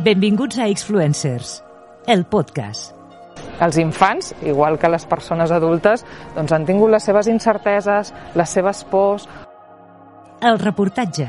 Benvinguts a Xfluencers, el podcast. Els infants, igual que les persones adultes, doncs han tingut les seves incerteses, les seves pors... El reportatge.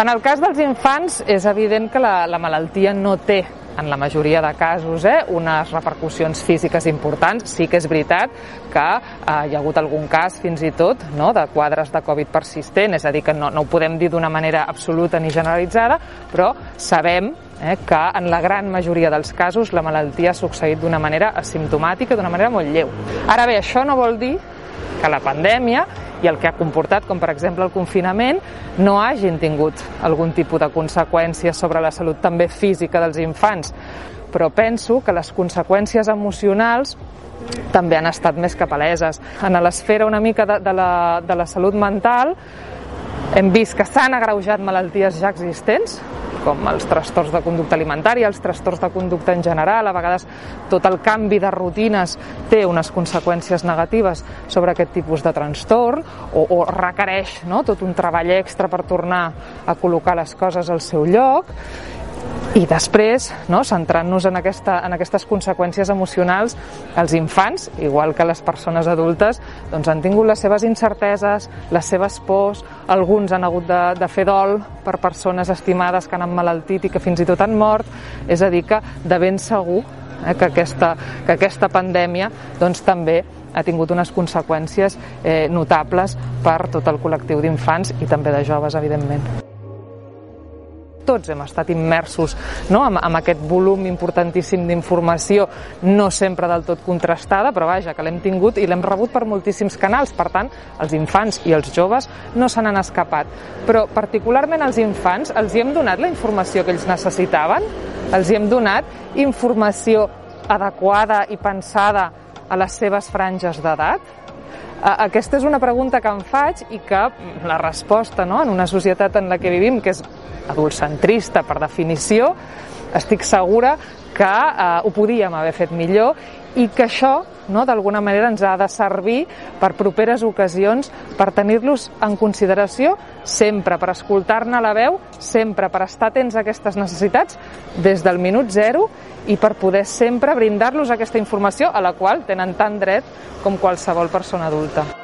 En el cas dels infants, és evident que la, la malaltia no té en la majoria de casos, eh, unes repercussions físiques importants. Sí que és veritat que eh, hi ha hagut algun cas fins i tot no, de quadres de Covid persistent, és a dir, que no, no ho podem dir d'una manera absoluta ni generalitzada, però sabem eh, que en la gran majoria dels casos la malaltia ha succeït d'una manera asimptomàtica, d'una manera molt lleu. Ara bé, això no vol dir que la pandèmia i el que ha comportat, com per exemple el confinament, no hagin tingut algun tipus de conseqüències sobre la salut també física dels infants. Però penso que les conseqüències emocionals també han estat més que paleses. En l'esfera una mica de, de, la, de la salut mental hem vist que s'han agreujat malalties ja existents, com els trastorns de conducta alimentària, els trastorns de conducta en general, a vegades tot el canvi de rutines té unes conseqüències negatives sobre aquest tipus de trastorn o, o requereix no, tot un treball extra per tornar a col·locar les coses al seu lloc i després, no, centrant-nos en, aquesta, en aquestes conseqüències emocionals, els infants, igual que les persones adultes, doncs han tingut les seves incerteses, les seves pors, alguns han hagut de, de fer dol per persones estimades que han emmalaltit i que fins i tot han mort, és a dir, que de ben segur eh, que, aquesta, que aquesta pandèmia doncs, també ha tingut unes conseqüències eh, notables per tot el col·lectiu d'infants i també de joves, evidentment tots hem estat immersos no? amb, amb aquest volum importantíssim d'informació, no sempre del tot contrastada, però vaja, que l'hem tingut i l'hem rebut per moltíssims canals. Per tant, els infants i els joves no se n'han escapat. Però particularment als infants els hi hem donat la informació que ells necessitaven, els hi hem donat informació adequada i pensada a les seves franges d'edat, aquesta és una pregunta que em faig i que la resposta no, en una societat en la que vivim, que és adultcentrista per definició, estic segura que eh, ho podíem haver fet millor i que això no, d'alguna manera ens ha de servir per properes ocasions per tenir-los en consideració sempre, per escoltar-ne la veu, sempre per estar atents a aquestes necessitats des del minut zero i per poder sempre brindar-los aquesta informació a la qual tenen tant dret com qualsevol persona adulta.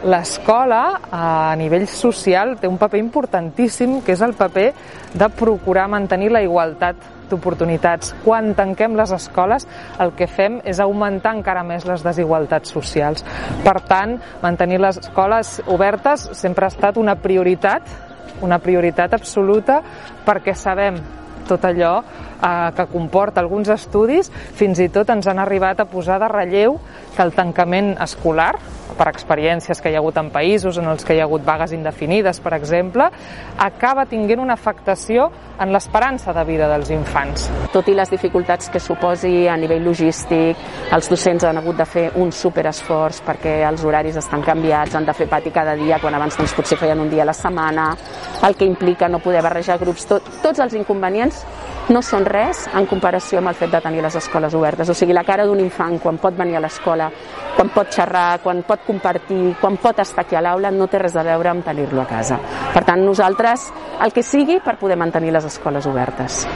L'escola, a nivell social, té un paper importantíssim, que és el paper de procurar mantenir la igualtat d'oportunitats. Quan tanquem les escoles, el que fem és augmentar encara més les desigualtats socials. Per tant, mantenir les escoles obertes sempre ha estat una prioritat, una prioritat absoluta, perquè sabem tot allò eh, que comporta alguns estudis, fins i tot ens han arribat a posar de relleu que el tancament escolar, per experiències que hi ha hagut en països en els que hi ha hagut vagues indefinides, per exemple, acaba tinguent una afectació en l'esperança de vida dels infants. Tot i les dificultats que suposi a nivell logístic, els docents han hagut de fer un superesforç perquè els horaris estan canviats, han de fer pati cada dia, quan abans doncs, potser feien un dia a la setmana, el que implica no poder barrejar grups, tot, tots els inconvenients no són res en comparació amb el fet de tenir les escoles obertes. O sigui, la cara d'un infant quan pot venir a l'escola, quan pot xerrar, quan pot compartir, quan pot estar aquí a l'aula, no té res a veure amb tenir-lo a casa. Per tant, nosaltres, el que sigui per poder mantenir les escoles obertes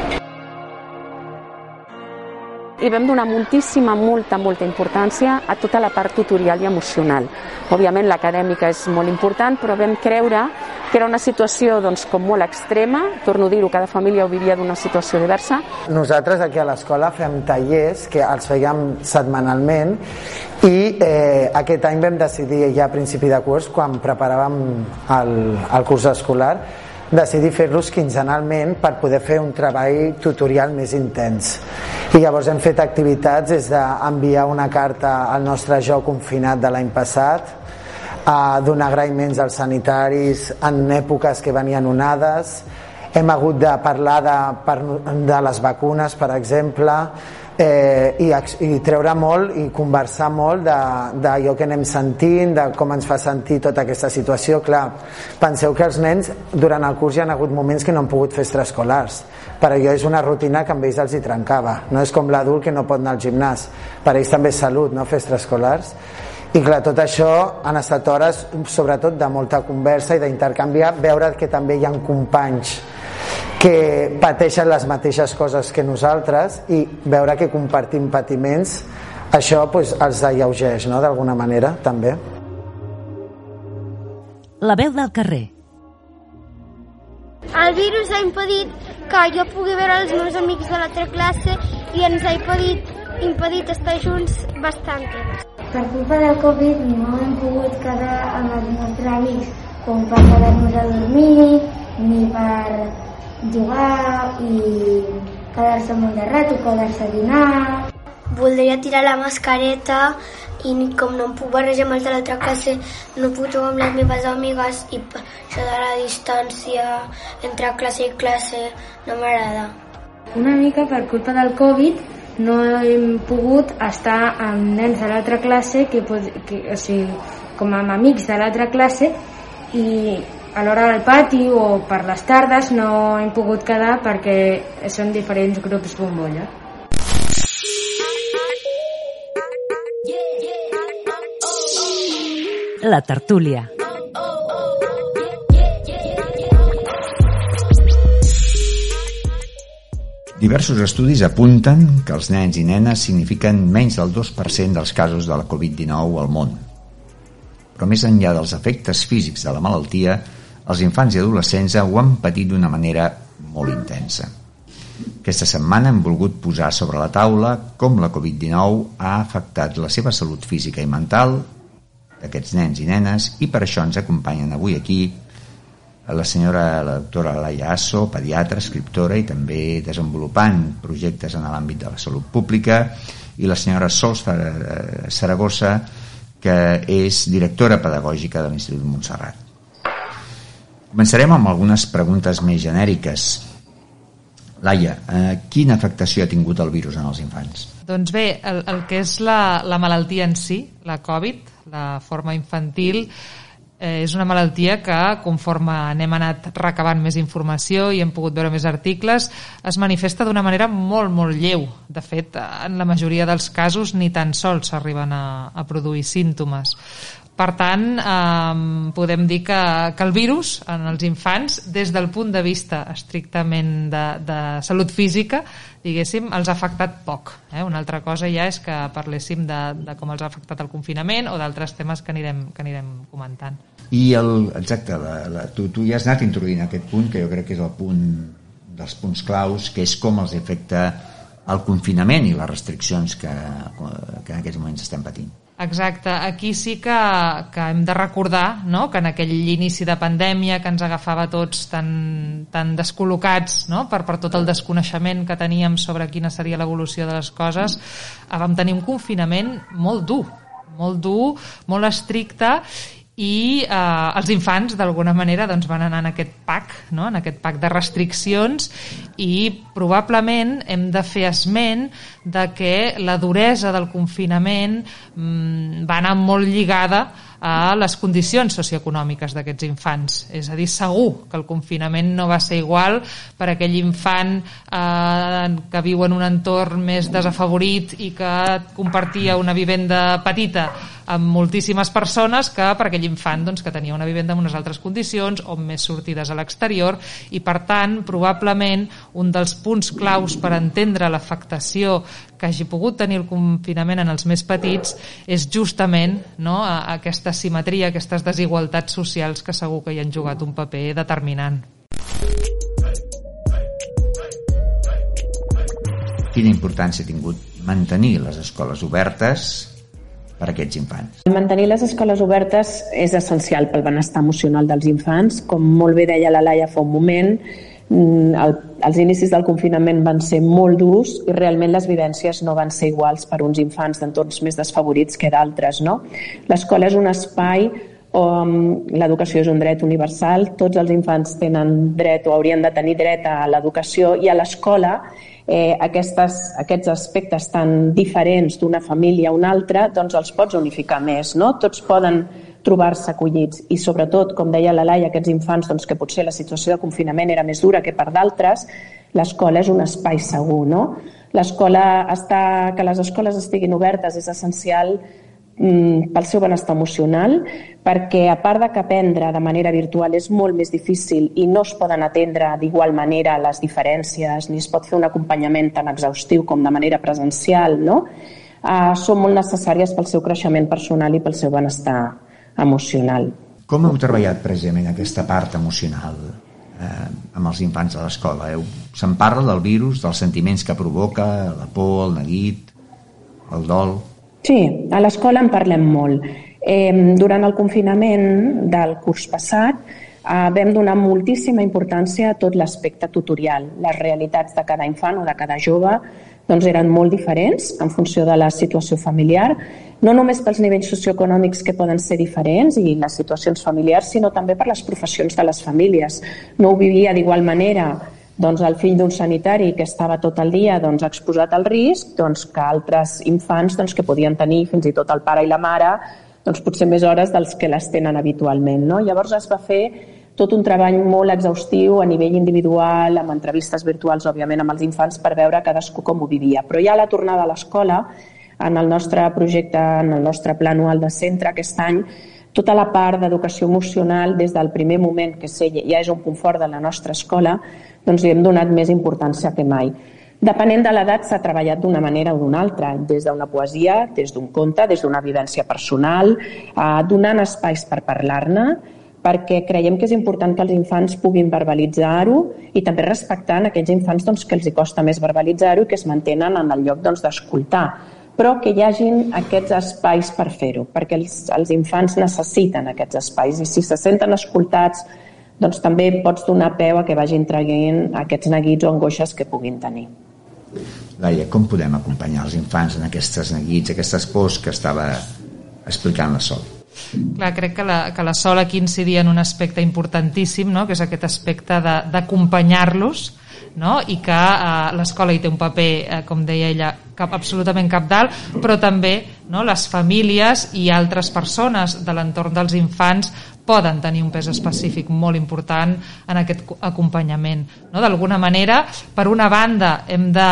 i vam donar moltíssima, molta, molta importància a tota la part tutorial i emocional. Òbviament l'acadèmica és molt important, però vam creure que era una situació doncs, com molt extrema, torno a dir-ho, cada família ho vivia d'una situació diversa. Nosaltres aquí a l'escola fem tallers que els fèiem setmanalment i eh, aquest any vam decidir ja a principi de curs, quan preparàvem el, el curs escolar, decidir fer-los quinzenalment per poder fer un treball tutorial més intens. I llavors hem fet activitats des d'enviar una carta al nostre jo confinat de l'any passat, a donar agraïments als sanitaris en èpoques que venien onades, hem hagut de parlar de, de les vacunes, per exemple, eh, i, i treure molt i conversar molt d'allò que anem sentint, de com ens fa sentir tota aquesta situació. Clar, penseu que els nens durant el curs hi ha hagut moments que no han pogut fer extraescolars. Per allò és una rutina que amb ells els hi trencava. No és com l'adult que no pot anar al gimnàs. Per ells també és salut, no? fer extraescolars. I clar, tot això han estat hores sobretot de molta conversa i d'intercanviar, veure que també hi ha companys que pateixen les mateixes coses que nosaltres i veure que compartim patiments això pues, els alleugeix no? d'alguna manera també La veu del carrer el virus ha impedit que jo pugui veure els meus amics de l'altra classe i ens ha impedit, impedit estar junts bastant temps. Per culpa del Covid no hem pogut quedar amb els nostres amics com per quedar-nos a dormir ni per jugar i quedar-se molt de rato, quedar-se a dinar. Voldria tirar la mascareta i com no em puc barrejar amb els de l'altra classe, no puc jugar amb les meves amigues i això de la distància entre classe i classe no m'agrada. Una mica per culpa del Covid no hem pogut estar amb nens de l'altra classe, que, que, o sigui, com amb amics de l'altra classe, i a l'hora del pati o per les tardes no hem pogut quedar perquè són diferents grups bombolla. La tertúlia. Diversos estudis apunten que els nens i nenes signifiquen menys del 2% dels casos de la Covid-19 al món. Però més enllà dels efectes físics de la malaltia, els infants i adolescents ho han patit d'una manera molt intensa. Aquesta setmana hem volgut posar sobre la taula com la Covid-19 ha afectat la seva salut física i mental d'aquests nens i nenes i per això ens acompanyen avui aquí la senyora la doctora Laia Asso, pediatra, escriptora i també desenvolupant projectes en l'àmbit de la salut pública i la senyora Sols Saragossa que és directora pedagògica de l'Institut Montserrat. Començarem amb algunes preguntes més genèriques. Laia, eh, quina afectació ha tingut el virus en els infants? Doncs bé, el, el que és la, la malaltia en si, la Covid, la forma infantil, eh, és una malaltia que, conforme n'hem anat recabant més informació i hem pogut veure més articles, es manifesta d'una manera molt, molt lleu. De fet, en la majoria dels casos ni tan sols s'arriben a, a produir símptomes. Per tant, eh, podem dir que, que el virus en els infants, des del punt de vista estrictament de, de salut física, diguéssim, els ha afectat poc. Eh? Una altra cosa ja és que parléssim de, de com els ha afectat el confinament o d'altres temes que anirem, que anirem comentant. I el, exacte, la, la, tu, tu ja has anat introduint aquest punt, que jo crec que és el punt dels punts claus, que és com els afecta el confinament i les restriccions que, que en aquests moments estem patint. Exacte, aquí sí que, que hem de recordar no? que en aquell inici de pandèmia que ens agafava tots tan, tan descol·locats no? per, per tot el desconeixement que teníem sobre quina seria l'evolució de les coses, eh, vam tenir un confinament molt dur, molt dur, molt estricte i eh, els infants d'alguna manera doncs, van anar en aquest PAC, no? en aquest PAC de restriccions i probablement hem de fer esment de que la duresa del confinament mm, va anar molt lligada a les condicions socioeconòmiques d'aquests infants. És a dir, segur que el confinament no va ser igual per aquell infant eh, que viu en un entorn més desafavorit i que compartia una vivenda petita amb moltíssimes persones que per aquell infant doncs, que tenia una vivenda en unes altres condicions o més sortides a l'exterior i per tant probablement un dels punts claus per entendre l'afectació que hagi pogut tenir el confinament en els més petits és justament no, aquesta simetria, aquestes desigualtats socials que segur que hi han jugat un paper determinant. Quina importància ha tingut mantenir les escoles obertes per a aquests infants? Mantenir les escoles obertes és essencial pel benestar emocional dels infants. Com molt bé deia la Laia fa un moment, Mm, el, els inicis del confinament van ser molt durs i realment les vivències no van ser iguals per uns infants d'entorns més desfavorits que d'altres. No? L'escola és un espai um, l'educació és un dret universal, tots els infants tenen dret o haurien de tenir dret a l'educació i a l'escola eh, aquestes, aquests aspectes tan diferents d'una família a una altra, doncs els pots unificar més, no? Tots poden trobar-se acollits i sobretot, com deia la Laia, aquests infants doncs, que potser la situació de confinament era més dura que per d'altres, l'escola és un espai segur, no? L'escola està, que les escoles estiguin obertes és essencial pel seu benestar emocional, perquè a part de que aprendre de manera virtual és molt més difícil i no es poden atendre d'igual manera les diferències, ni es pot fer un acompanyament tan exhaustiu com de manera presencial, no? Uh, són molt necessàries pel seu creixement personal i pel seu benestar emocional. Com heu treballat precisament aquesta part emocional eh, amb els infants a l'escola? Se'n parla del virus, dels sentiments que provoca, la por, el neguit, el dol... Sí, a l'escola en parlem molt. Eh, durant el confinament del curs passat eh, vam donar moltíssima importància a tot l'aspecte tutorial. Les realitats de cada infant o de cada jove doncs eren molt diferents en funció de la situació familiar, no només pels nivells socioeconòmics que poden ser diferents i les situacions familiars, sinó també per les professions de les famílies. No ho vivia d'igual manera doncs, el fill d'un sanitari que estava tot el dia doncs, exposat al risc doncs, que altres infants doncs, que podien tenir fins i tot el pare i la mare doncs, potser més hores dels que les tenen habitualment. No? Llavors es va fer tot un treball molt exhaustiu a nivell individual, amb entrevistes virtuals, òbviament, amb els infants per veure cadascú com ho vivia. Però ja a la tornada a l'escola, en el nostre projecte, en el nostre pla anual de centre aquest any, tota la part d'educació emocional des del primer moment, que sé, ja és un punt fort de la nostra escola, doncs li hem donat més importància que mai. Depenent de l'edat s'ha treballat d'una manera o d'una altra, des d'una poesia, des d'un conte, des d'una vivència personal, eh, donant espais per parlar-ne, perquè creiem que és important que els infants puguin verbalitzar-ho i també respectant aquells infants doncs, que els hi costa més verbalitzar-ho i que es mantenen en el lloc doncs, d'escoltar doncs, però que hi hagin aquests espais per fer-ho, perquè els, els infants necessiten aquests espais i si se senten escoltats, doncs també pots donar peu a que vagin traient aquests neguits o angoixes que puguin tenir. Laia, com podem acompanyar els infants en aquestes neguits, aquestes pors que estava explicant la Sol? Clar, crec que la, que la Sol aquí incidia en un aspecte importantíssim, no? que és aquest aspecte d'acompanyar-los, no? i que eh, l'escola hi té un paper, eh, com deia ella, cap, absolutament cap dalt, però també no? les famílies i altres persones de l'entorn dels infants poden tenir un pes específic molt important en aquest acompanyament. No? D'alguna manera, per una banda, hem de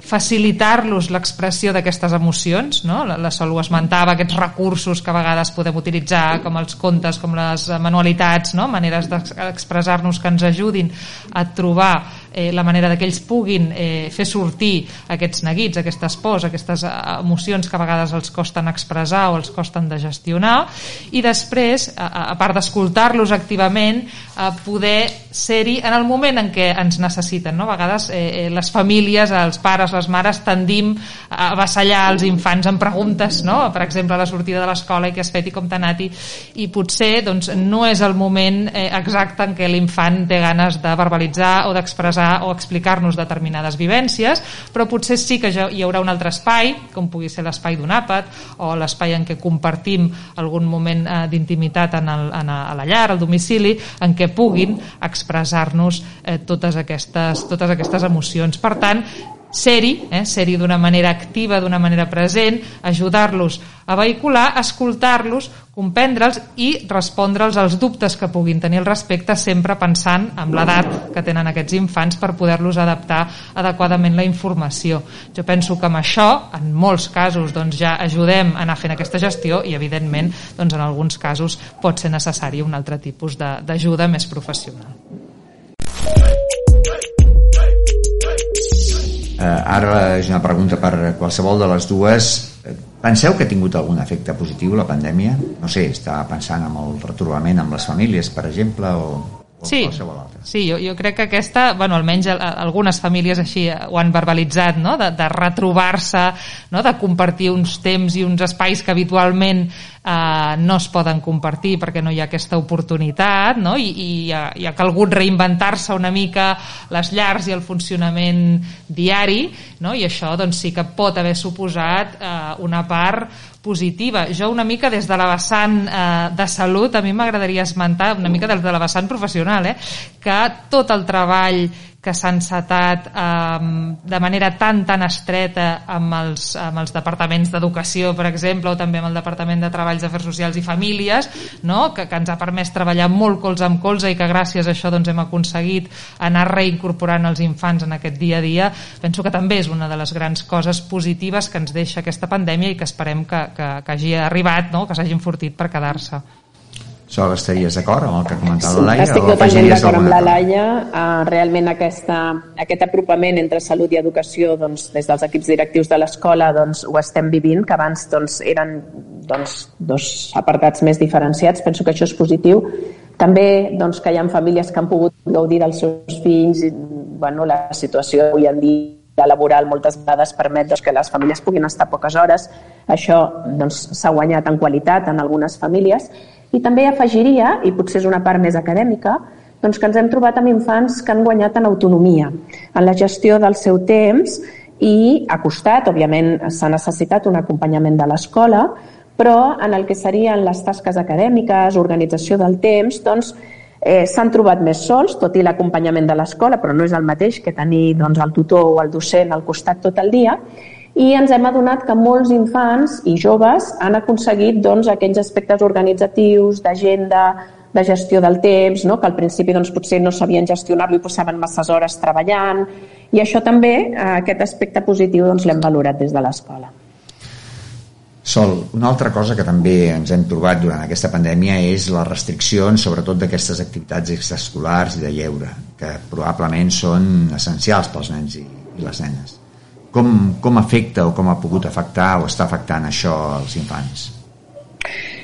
facilitar-los l'expressió d'aquestes emocions, no? La, Sol ho esmentava, aquests recursos que a vegades podem utilitzar, com els contes, com les manualitats, no? maneres d'expressar-nos que ens ajudin a trobar eh, la manera que ells puguin eh, fer sortir aquests neguits, aquestes pors, aquestes eh, emocions que a vegades els costen expressar o els costen de gestionar i després, a, a part d'escoltar-los activament, a poder ser-hi en el moment en què ens necessiten. No? A vegades eh, eh, les famílies, els pares, les mares tendim a avassallar els infants amb preguntes, no? per exemple, a la sortida de l'escola i què has fet i com t'ha anat i, i potser doncs, no és el moment eh, exacte en què l'infant té ganes de verbalitzar o d'expressar expressar o explicar-nos determinades vivències, però potser sí que hi haurà un altre espai, com pugui ser l'espai d'un àpat o l'espai en què compartim algun moment eh, d'intimitat en, el, en a, a la llar, al domicili, en què puguin expressar-nos eh, totes, aquestes, totes aquestes emocions. Per tant, ser-hi, eh, ser-hi d'una manera activa, d'una manera present, ajudar-los a vehicular, escoltar-los, comprendre'ls i respondre'ls als dubtes que puguin tenir al respecte, sempre pensant en l'edat que tenen aquests infants per poder-los adaptar adequadament la informació. Jo penso que amb això, en molts casos, doncs ja ajudem a anar fent aquesta gestió i, evidentment, doncs en alguns casos pot ser necessari un altre tipus d'ajuda més professional. Eh, ara és una pregunta per qualsevol de les dues. Penseu que ha tingut algun efecte positiu la pandèmia? No sé, està pensant en el retrobament amb les famílies, per exemple, o, o sí, qualsevol altra. Sí, jo, jo crec que aquesta, bueno, almenys algunes famílies així ho han verbalitzat, no? de, de retrobar-se, no? de compartir uns temps i uns espais que habitualment eh, no es poden compartir perquè no hi ha aquesta oportunitat no? i, i ha, hi ha calgut reinventar-se una mica les llars i el funcionament diari no? i això doncs, sí que pot haver suposat eh, una part positiva. Jo una mica des de la vessant eh, de salut, a mi m'agradaria esmentar una mica des de la vessant professional, eh, que tot el treball que s'ha encetat eh, de manera tan tan estreta amb els, amb els departaments d'educació, per exemple, o també amb el Departament de Treballs, Afers Socials i Famílies, no? que, que ens ha permès treballar molt colze amb colze i que gràcies a això doncs, hem aconseguit anar reincorporant els infants en aquest dia a dia, penso que també és una de les grans coses positives que ens deixa aquesta pandèmia i que esperem que, que, que hagi arribat, no? que s'hagi enfortit per quedar-se. Sol, estaries d'acord amb el que comentava sí, la Laia? Estic totalment d'acord amb la Laia. Uh, realment aquesta, aquest apropament entre salut i educació doncs, des dels equips directius de l'escola doncs, ho estem vivint, que abans doncs, eren doncs, dos apartats més diferenciats. Penso que això és positiu. També doncs, que hi ha famílies que han pogut gaudir dels seus fills i bueno, la situació avui en dia laboral moltes vegades permet doncs, que les famílies puguin estar poques hores. Això doncs, s'ha doncs, guanyat en qualitat en algunes famílies i també afegiria, i potser és una part més acadèmica, doncs que ens hem trobat amb infants que han guanyat en autonomia, en la gestió del seu temps i ha costat, òbviament s'ha necessitat un acompanyament de l'escola, però en el que serien les tasques acadèmiques, organització del temps, doncs eh, s'han trobat més sols, tot i l'acompanyament de l'escola, però no és el mateix que tenir doncs, el tutor o el docent al costat tot el dia, i ens hem adonat que molts infants i joves han aconseguit doncs, aquells aspectes organitzatius, d'agenda, de gestió del temps, no? que al principi doncs, potser no sabien gestionar-lo i passaven masses hores treballant, i això també, eh, aquest aspecte positiu, doncs, l'hem valorat des de l'escola. Sol, una altra cosa que també ens hem trobat durant aquesta pandèmia és les restriccions, sobretot d'aquestes activitats extraescolars i de lleure, que probablement són essencials pels nens i, i les nenes. Com, com afecta o com ha pogut afectar o està afectant això als infants?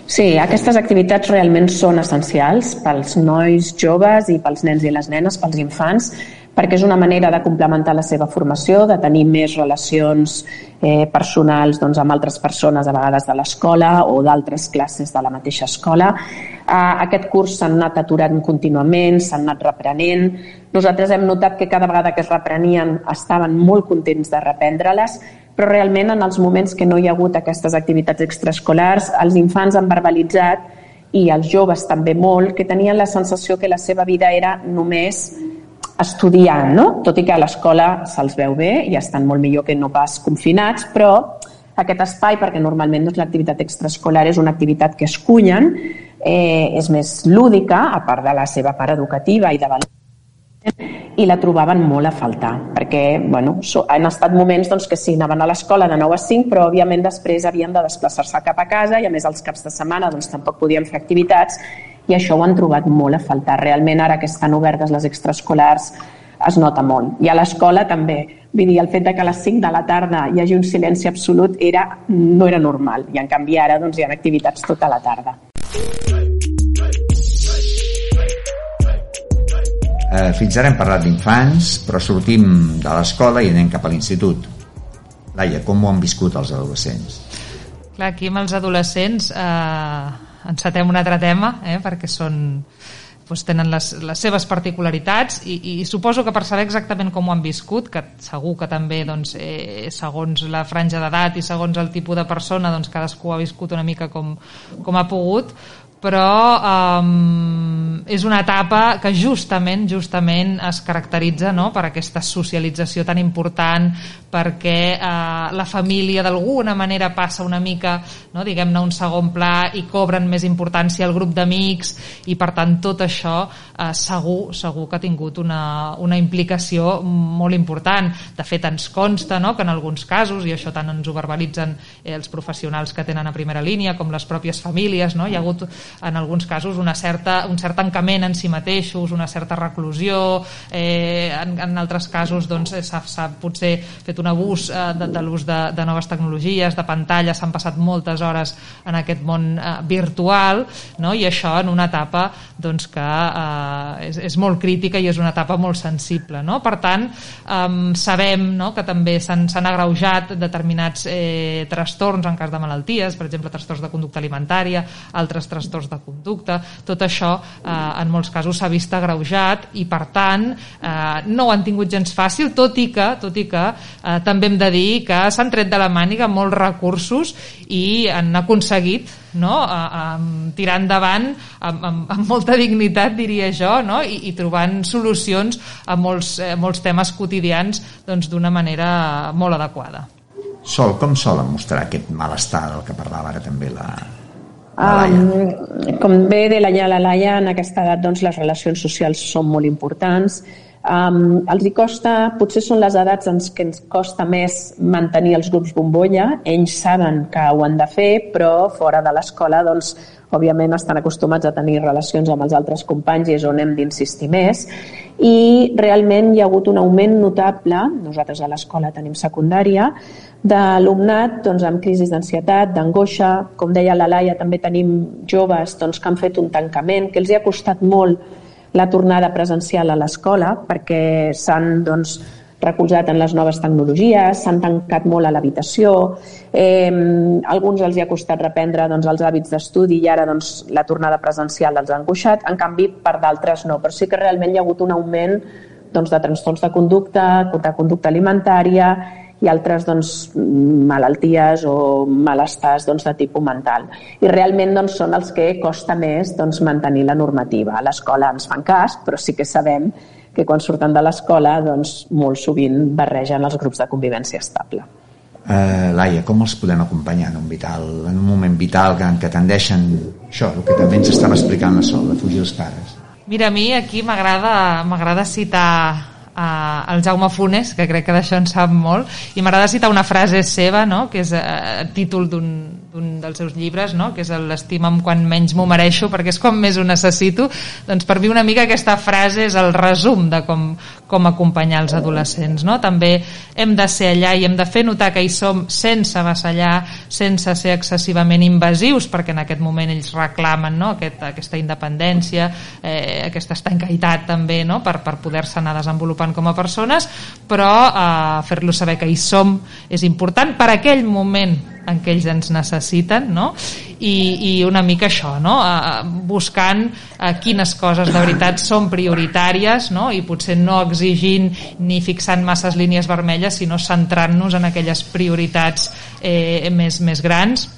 Sí, aquestes activitats realment són essencials pels nois joves i pels nens i les nenes, pels infants, perquè és una manera de complementar la seva formació, de tenir més relacions eh, personals doncs, amb altres persones, a vegades de l'escola o d'altres classes de la mateixa escola. Eh, aquest curs s'han anat aturant contínuament, s'han anat reprenent. Nosaltres hem notat que cada vegada que es reprenien estaven molt contents de reprendre-les, però realment en els moments que no hi ha hagut aquestes activitats extraescolars, els infants han verbalitzat i els joves també molt, que tenien la sensació que la seva vida era només estudiant, no? tot i que a l'escola se'ls veu bé i estan molt millor que no pas confinats, però aquest espai, perquè normalment doncs, l'activitat extraescolar és una activitat que es cullen, eh, és més lúdica, a part de la seva part educativa i de valor i la trobaven molt a faltar, perquè bueno, han estat moments doncs, que sí, anaven a l'escola de 9 a 5, però òbviament després havien de desplaçar-se cap a casa i a més els caps de setmana doncs, tampoc podien fer activitats i això ho han trobat molt a faltar. Realment ara que estan obertes les extraescolars es nota molt. I a l'escola també. Vull dir, el fet de que a les 5 de la tarda hi hagi un silenci absolut era, no era normal. I en canvi ara doncs, hi ha activitats tota la tarda. Eh, fins ara hem parlat d'infants, però sortim de l'escola i anem cap a l'institut. Laia, com ho han viscut els adolescents? Clar, aquí amb els adolescents eh, encetem un altre tema, eh, perquè són doncs tenen les, les seves particularitats i, i suposo que per saber exactament com ho han viscut, que segur que també doncs, eh, segons la franja d'edat i segons el tipus de persona doncs cadascú ha viscut una mica com, com ha pogut però um, és una etapa que justament justament es caracteritza no, per aquesta socialització tan important perquè uh, la família d'alguna manera passa una mica no, diguem-ne un segon pla i cobren més importància el grup d'amics i per tant tot això uh, segur, segur que ha tingut una, una implicació molt important. De fet ens consta no, que en alguns casos i això tant ens ho verbalitzen eh, els professionals que tenen a primera línia com les pròpies famílies no, hi ha hagut en alguns casos una certa, un cert tancament en si mateixos, una certa reclusió, eh, en, en altres casos doncs, s'ha potser fet un abús eh, de, de l'ús de, de noves tecnologies, de pantalla, s'han passat moltes hores en aquest món eh, virtual, no? i això en una etapa doncs, que eh, és, és molt crítica i és una etapa molt sensible. No? Per tant, eh, sabem no? que també s'han agreujat determinats eh, trastorns en cas de malalties, per exemple, trastorns de conducta alimentària, altres trastorns de conducta, tot això eh, en molts casos s'ha vist agreujat i per tant eh, no ho han tingut gens fàcil, tot i que, tot i que eh, també hem de dir que s'han tret de la màniga molts recursos i han aconseguit no? a, a, tirar endavant amb, amb, amb molta dignitat diria jo no? I, i trobant solucions a molts, a molts temes quotidians doncs, d'una doncs, manera molt adequada Sol, com solen mostrar aquest malestar del que parlava ara també la, Um, com bé de la la Laia, en aquesta edat doncs, les relacions socials són molt importants. Um, els hi costa, potser són les edats en què ens costa més mantenir els grups bombolla. Ells saben que ho han de fer, però fora de l'escola, doncs, òbviament estan acostumats a tenir relacions amb els altres companys i és on hem d'insistir més. I realment hi ha hagut un augment notable, nosaltres a l'escola tenim secundària, d'alumnat doncs, amb crisis d'ansietat, d'angoixa. Com deia la Laia, també tenim joves doncs, que han fet un tancament, que els hi ha costat molt la tornada presencial a l'escola perquè s'han doncs, recolzat en les noves tecnologies, s'han tancat molt a l'habitació, eh, alguns els hi ha costat reprendre doncs, els hàbits d'estudi i ara doncs, la tornada presencial els ha angoixat, en canvi per d'altres no, però sí que realment hi ha hagut un augment doncs, de trastorns de conducta, de conducta alimentària i altres doncs, malalties o malestars doncs, de tipus mental. I realment doncs, són els que costa més doncs, mantenir la normativa. A l'escola ens fan cas, però sí que sabem que quan surten de l'escola doncs, molt sovint barregen els grups de convivència estable. Uh, Laia, com els podem acompanyar en un, vital, en un moment vital en què tendeixen això, el que també ens estava explicant la Sol, de fugir els pares? Mira, a mi aquí m'agrada citar eh, el Jaume Funes, que crec que d'això en sap molt, i m'agrada citar una frase seva, no?, que és eh, títol d'un dels seus llibres, no?, que és l'estima'm quan menys m'ho mereixo, perquè és quan més ho necessito, doncs per mi una mica aquesta frase és el resum de com, com acompanyar els adolescents, no? També hem de ser allà i hem de fer notar que hi som sense vassallar, sense ser excessivament invasius, perquè en aquest moment ells reclamen no? Aquest, aquesta independència, eh, aquesta estancaïtat també, no? per, per poder-se anar desenvolupant com a persones, però eh, fer-los saber que hi som és important per aquell moment en què ells ens necessiten no? I, i una mica això no? buscant a quines coses de veritat són prioritàries no? i potser no exigint ni fixant masses línies vermelles sinó centrant-nos en aquelles prioritats eh, més, més grans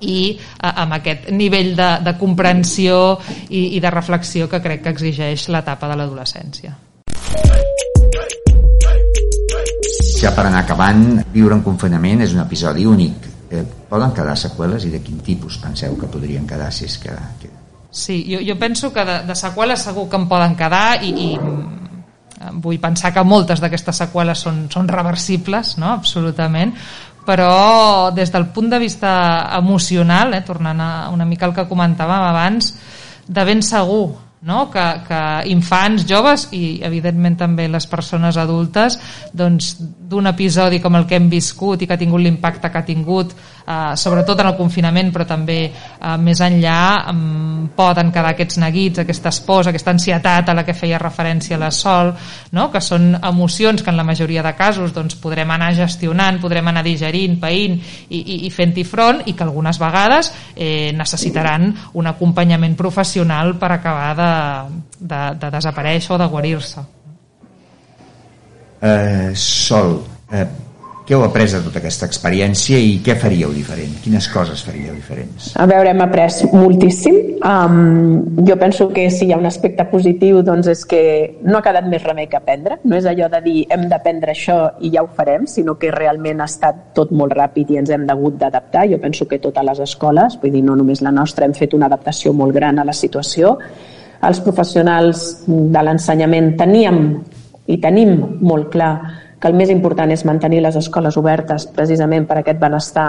i eh, amb aquest nivell de, de comprensió i, i de reflexió que crec que exigeix l'etapa de l'adolescència. Ja per anar acabant, viure en confinament és un episodi únic. Eh, poden quedar seqüeles i de quin tipus penseu que podrien quedar si és que... Sí, jo, jo penso que de, de seqüeles segur que en poden quedar i, i mm, vull pensar que moltes d'aquestes seqüeles són, són reversibles, no? absolutament, però des del punt de vista emocional, eh, tornant a una mica al que comentàvem abans, de ben segur no? que, que infants, joves i evidentment també les persones adultes doncs d'un episodi com el que hem viscut i que ha tingut l'impacte que ha tingut eh, sobretot en el confinament però també eh, més enllà eh, poden quedar aquests neguits, aquesta esports, aquesta ansietat a la que feia referència la Sol no? que són emocions que en la majoria de casos doncs, podrem anar gestionant, podrem anar digerint, païnt i, i, i fent-hi front i que algunes vegades eh, necessitaran un acompanyament professional per acabar de, de, de desaparèixer o de guarir-se eh, Sol, eh, què heu après de tota aquesta experiència i què faríeu diferent? Quines coses faríeu diferents? A veure, hem après moltíssim. Um, jo penso que si hi ha un aspecte positiu doncs és que no ha quedat més remei que aprendre. No és allò de dir hem d'aprendre això i ja ho farem, sinó que realment ha estat tot molt ràpid i ens hem hagut d'adaptar. Jo penso que totes les escoles, vull dir, no només la nostra, hem fet una adaptació molt gran a la situació. Els professionals de l'ensenyament teníem i tenim molt clar que el més important és mantenir les escoles obertes precisament per aquest benestar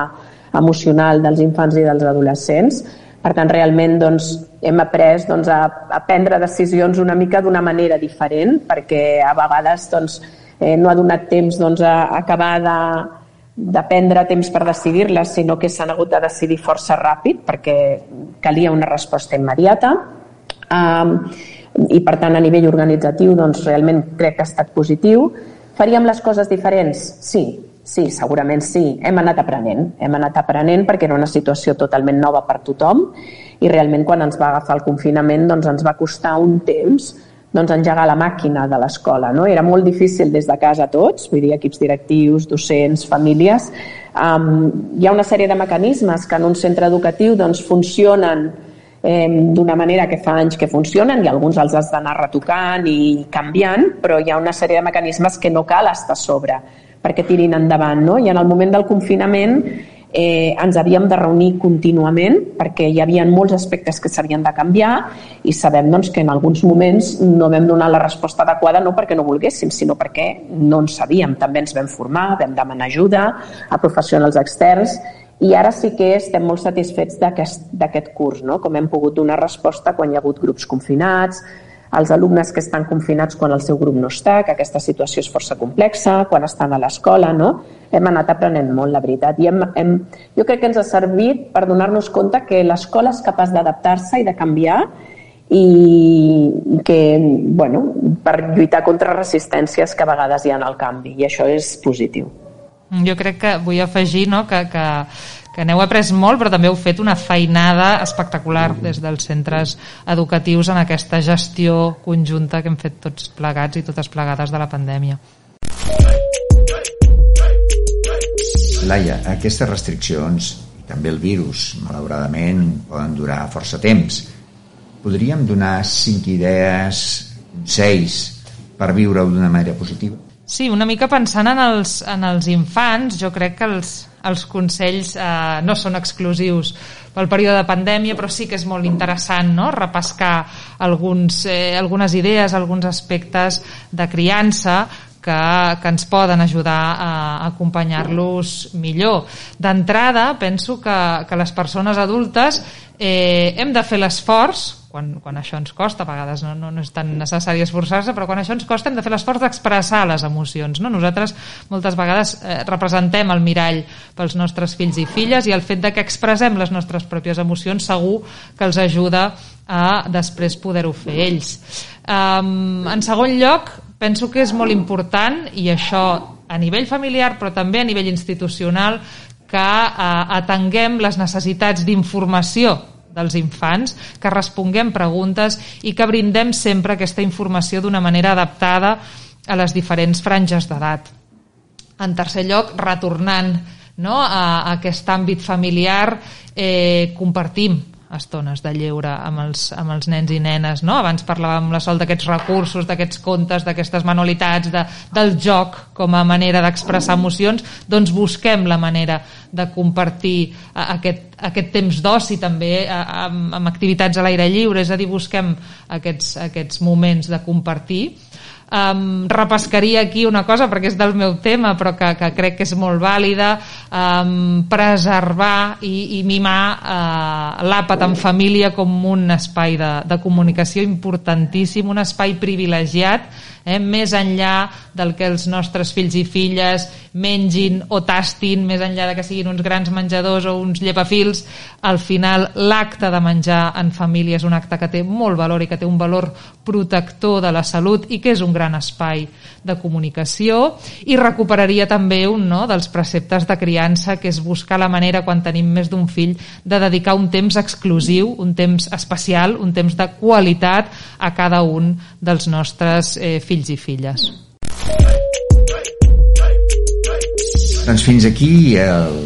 emocional dels infants i dels adolescents. Per tant, realment doncs, hem après doncs, a, a prendre decisions una mica d'una manera diferent, perquè a vegades doncs, eh, no ha donat temps doncs, a, acabar de, de prendre temps per decidir-les, sinó que s'han hagut de decidir força ràpid perquè calia una resposta immediata. Um, I, per tant, a nivell organitzatiu, doncs, realment crec que ha estat positiu. Faríem les coses diferents? Sí, sí, segurament sí. Hem anat aprenent. Hem anat aprenent perquè era una situació totalment nova per tothom i realment quan ens va agafar el confinament doncs ens va costar un temps doncs, engegar la màquina de l'escola. No? Era molt difícil des de casa tots, vull dir, equips directius, docents, famílies. Um, hi ha una sèrie de mecanismes que en un centre educatiu doncs, funcionen eh, d'una manera que fa anys que funcionen i alguns els has d'anar retocant i canviant, però hi ha una sèrie de mecanismes que no cal estar a sobre perquè tirin endavant. No? I en el moment del confinament eh, ens havíem de reunir contínuament perquè hi havia molts aspectes que s'havien de canviar i sabem doncs, que en alguns moments no vam donar la resposta adequada no perquè no volguéssim, sinó perquè no en sabíem. També ens vam formar, vam demanar ajuda a professionals externs i ara sí que estem molt satisfets d'aquest curs, no? com hem pogut donar resposta quan hi ha hagut grups confinats, els alumnes que estan confinats quan el seu grup no està, que aquesta situació és força complexa, quan estan a l'escola, no? Hem anat aprenent molt, la veritat. I hem, hem, jo crec que ens ha servit per donar-nos compte que l'escola és capaç d'adaptar-se i de canviar i que, bueno, per lluitar contra resistències que a vegades hi ha el canvi, i això és positiu. Jo crec que vull afegir no, que, que, que n'heu après molt, però també heu fet una feinada espectacular des dels centres educatius en aquesta gestió conjunta que hem fet tots plegats i totes plegades de la pandèmia. Laia, aquestes restriccions, també el virus, malauradament, poden durar força temps. Podríem donar cinc idees, consells, per viure-ho d'una manera positiva? Sí, una mica pensant en els, en els infants, jo crec que els, els consells eh, no són exclusius pel període de pandèmia, però sí que és molt interessant no? repescar alguns, eh, algunes idees, alguns aspectes de criança que, que ens poden ajudar a acompanyar-los millor. D'entrada, penso que, que les persones adultes eh, hem de fer l'esforç quan, quan això ens costa, a vegades no, no, no és tan necessari esforçar-se, però quan això ens costa hem de fer l'esforç d'expressar les emocions. No? Nosaltres moltes vegades eh, representem el mirall pels nostres fills i filles i el fet de que expressem les nostres pròpies emocions segur que els ajuda a després poder-ho fer ells. Um, en segon lloc, penso que és molt important, i això a nivell familiar però també a nivell institucional, que eh, atenguem les necessitats d'informació dels infants, que responguem preguntes i que brindem sempre aquesta informació d'una manera adaptada a les diferents franges d'edat. En tercer lloc, retornant no, a, a aquest àmbit familiar, eh, compartim estones de lleure amb els, amb els nens i nenes. No? Abans parlàvem la Sol d'aquests recursos, d'aquests contes, d'aquestes manualitats, de, del joc com a manera d'expressar emocions, doncs busquem la manera de compartir eh, aquest, aquest temps d'oci també eh, amb, amb activitats a l'aire lliure, és a dir, busquem aquests, aquests moments de compartir um, repescaria aquí una cosa perquè és del meu tema però que, que crec que és molt vàlida. Um, preservar i, i mimar uh, l'àpat en família com un espai de, de comunicació importantíssim, un espai privilegiat eh, més enllà del que els nostres fills i filles mengin o tastin, més enllà de que siguin uns grans menjadors o uns llepafils, al final l'acte de menjar en família és un acte que té molt valor i que té un valor protector de la salut i que és un gran espai de comunicació. I recuperaria també un no, dels preceptes de criança que és buscar la manera quan tenim més d'un fill de dedicar un temps exclusiu, un temps especial, un temps de qualitat a cada un dels nostres eh, fills i filles. Doncs fins aquí el,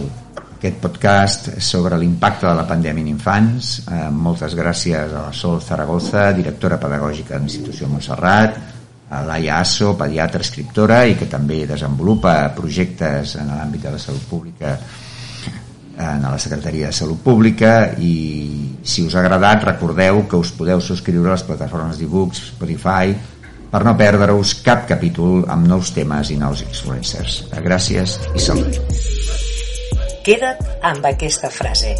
aquest podcast sobre l'impacte de la pandèmia en infants. Eh, moltes gràcies a la Sol Zaragoza, directora pedagògica de l'Institució Montserrat, a Laia Asso, pediatra, escriptora i que també desenvolupa projectes en l'àmbit de la salut pública en la Secretaria de Salut Pública i si us ha agradat recordeu que us podeu subscriure a les plataformes d'e-books, Spotify, per no perdre-us cap capítol amb nous temes i nous influencers. Gràcies i salut. Queda't amb aquesta frase.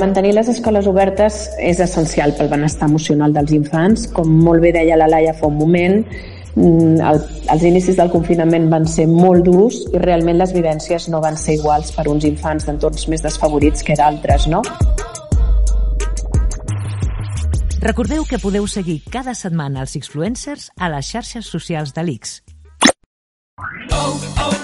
Mantenir les escoles obertes és essencial pel benestar emocional dels infants. Com molt bé deia la Laia fa un moment, el, els inicis del confinament van ser molt durs i realment les vivències no van ser iguals per uns infants d'entorns més desfavorits que d'altres, no? Recordeu que podeu seguir cada setmana els Xfluencers a les xarxes socials de. Oh, oh, oh,